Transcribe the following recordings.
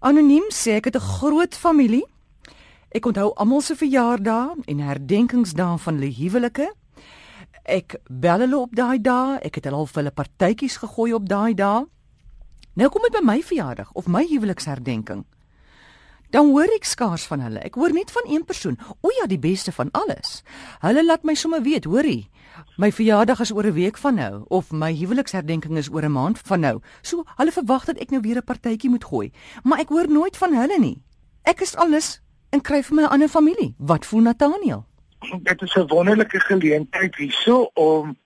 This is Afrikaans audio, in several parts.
Anoniem sê ek het 'n groot familie. Ek onthou almal se verjaardae en herdenkingsdae van hulle huwelike. Ek bel hulle op daai dae, ek het hulle al vir hulle partytjies gegooi op daai dae. Nou kom dit by my verjaardag of my huweliksherdenking. Dan hoor ek skaars van hulle. Ek hoor net van een persoon. O ja, die beste van alles. Hulle laat my sommer weet, hoorie. My verjaardag is oor 'n week van nou of my huweliksherdenking is oor 'n maand van nou. So, hulle verwag dat ek nou weer 'n partytjie moet gooi, maar ek hoor nooit van hulle nie. Ek is alles en kry vir my 'n ander familie. Wat voel Nathaniel? Dit is 'n wonderlike geleentheid hierso om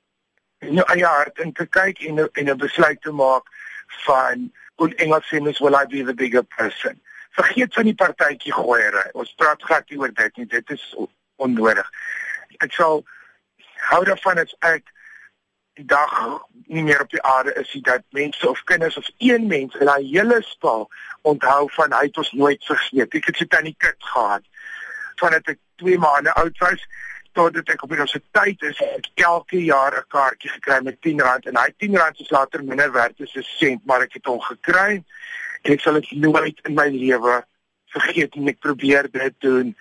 in jou eie hart in te kyk en en 'n besluit te maak van hoe Engels sê is will I be the bigger person. Vergeet van die partytjie gooiery. Ons praat nie oor dit nie. Dit is onnodig. Ek sal hou daarvan as ek die dag nie meer op die aarde is nie dat mense of kinders of een mens in daai hele spa onthou van hy het ons nooit vergeet. Ek het so tannie Kit gehad vandat ek 2 maande oud was totdat ek op universiteit is ek elke jaar 'n kaartjie gekry met R10 en hy R10 is later minder werd as 'n sent maar ek het hom gekry en ek sal dit nooit in my lewe vergeet nie ek probeer dit doen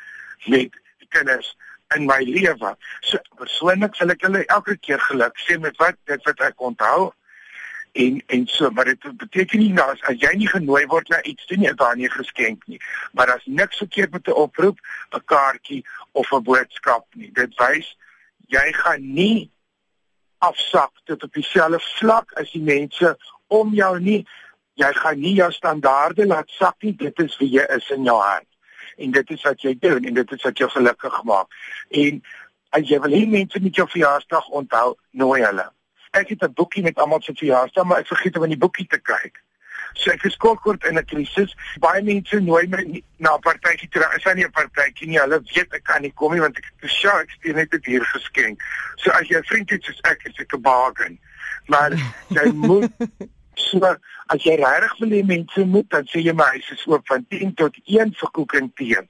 met kinders in my lewe. So persoonlik sal ek hulle elke keer geluk sê met wat dit wat ek onthou. En en so, maar dit beteken nie nou as, as jy nie genooi word na iets toe nie, is daar nie geskenk nie. Maar daar's niks verkeerd met 'n oproep, 'n kaartjie of 'n boodskap nie. Dit wys jy gaan nie afsak tot op dieselfde vlak as die mense om jou nie. Jy gaan nie jou standaarde laat sak nie. Dit is wie jy is in jou hart en dit is wat jy doen en dit is wat jou gelukkig maak. En as jy wil hê mense moet jou verjaarsdag onthou, nooi hulle. Ek het 'n boekie met almal se verjaarsdag, maar ek vergeet om in die boekie te kyk. So ek is kort in 'n krisis. Baie mense nooi my na 'n partytjie toe. Is hy nie 'n partytjie nie? Hulle weet ek kan nie kom nie want ek 'n show, ek stuur net 'n dier geskenk. So as jy 'n vriend het soos ek, is ek 'n bargain. Maar jy moet So as jy regtig wil hê mense moet dan sê jy my huis is oop van 10 tot 1 vir koek en tee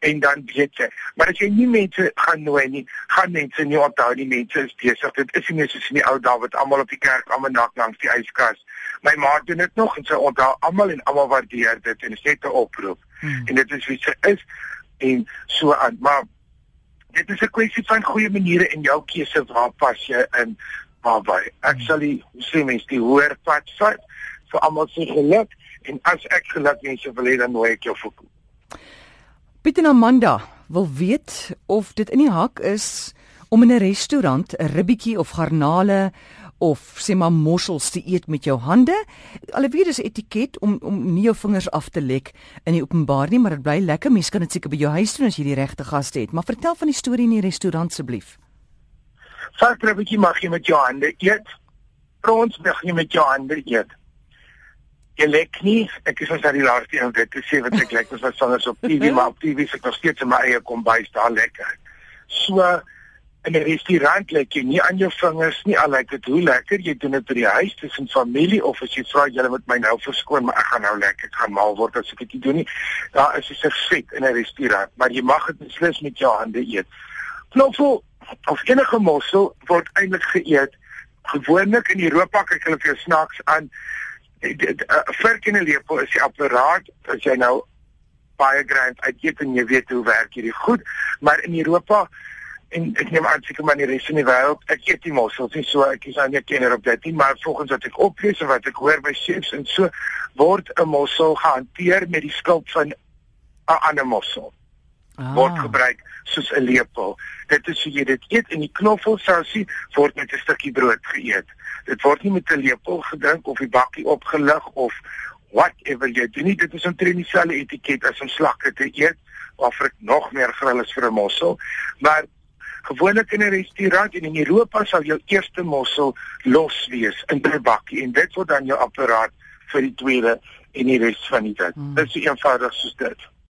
en dan weet jy. Maar as jy nie mense gaan nooi nie, gaan mense nie onthou nie mense is besig. Dit is nie soos in die ou dae wat almal op die kerk almal nak langs die yskas. My ma doen dit nog en sy onthou almal en almal waardeer dit en sê 'n oproep. Hmm. En dit is wie sy is en so aan. Maar dit is 'n kwessie van goeie maniere en jou keuse waar pas jy in naby. Ek sal die sê mens die hoër pad vat vir almal se geluk en as ek geluk mense wil hê dan nooi ek jou vir kom. Pieter Amanda wil weet of dit in die hak is om in 'n restaurant 'n ribbietjie of garnale of sê maar mossels te eet met jou hande. Alweer is etiket om om nie jou vingers af te lek in die openbaar nie, maar dit bly lekker. Mens kan dit seker by jou huis doen as jy die regte gaste het. Maar vertel van die storie in die restaurant asseblief. Varkribbetjie mag jy met jou hande eet. Prons mag jy met jou hande eet. Jy lek nie, ek is as die laaste een dit te sê wat ek lek was sonder op TV, maar op TV se ek nog steeds in my eie kombuis daar lekker. So in 'n restaurant lek jy nie aan jou vingers nie, al lyk dit hoe lekker jy doen dit by die huis tussen familie of as jy vra julle moet my nou verskoon, maar ek gaan nou lekker, ek gaan mal word as ek dit doen nie. Daar is 'n servet in 'n restaurant, maar jy mag dit beslis met jou hande eet. Knoffel of enige mossel word eintlik geëet. Gewoonlik in Europa kyk hulle vir snaaks aan. 'n Vark in 'n lepel is die apparaat as jy nou baie grand uit en jy weet hoe werk hierdie goed, maar in Europa en ek neem aan seker maar in die res van die wêreld, ek eet die mossels nie so ek is nou nie kenner op dit nie, maar volgens wat ek oplees en wat ek hoor by chefs en so word 'n mossel gehanteer met die skulp van 'n ander mossel ah. word gebruik soos 'n lepel. Dit is hoe jy dit eet en die knoffelsousie word met 'n stukkie brood geëet. Dit word nie met 'n lepel gedrink of die bakkie opgelig of whatever jy doen nie. Dit is 'n tradisionele etiket as om slakke te eet of ek nog meer grill is vir 'n mossel. Maar gewoonlik in 'n restaurant en in Europa sal jou eerste mossel los wees in 'n bakkie en dit word dan jou apparaat vir die tweede en die res van die tyd. Hmm. Dit is eenvoudig soos dit.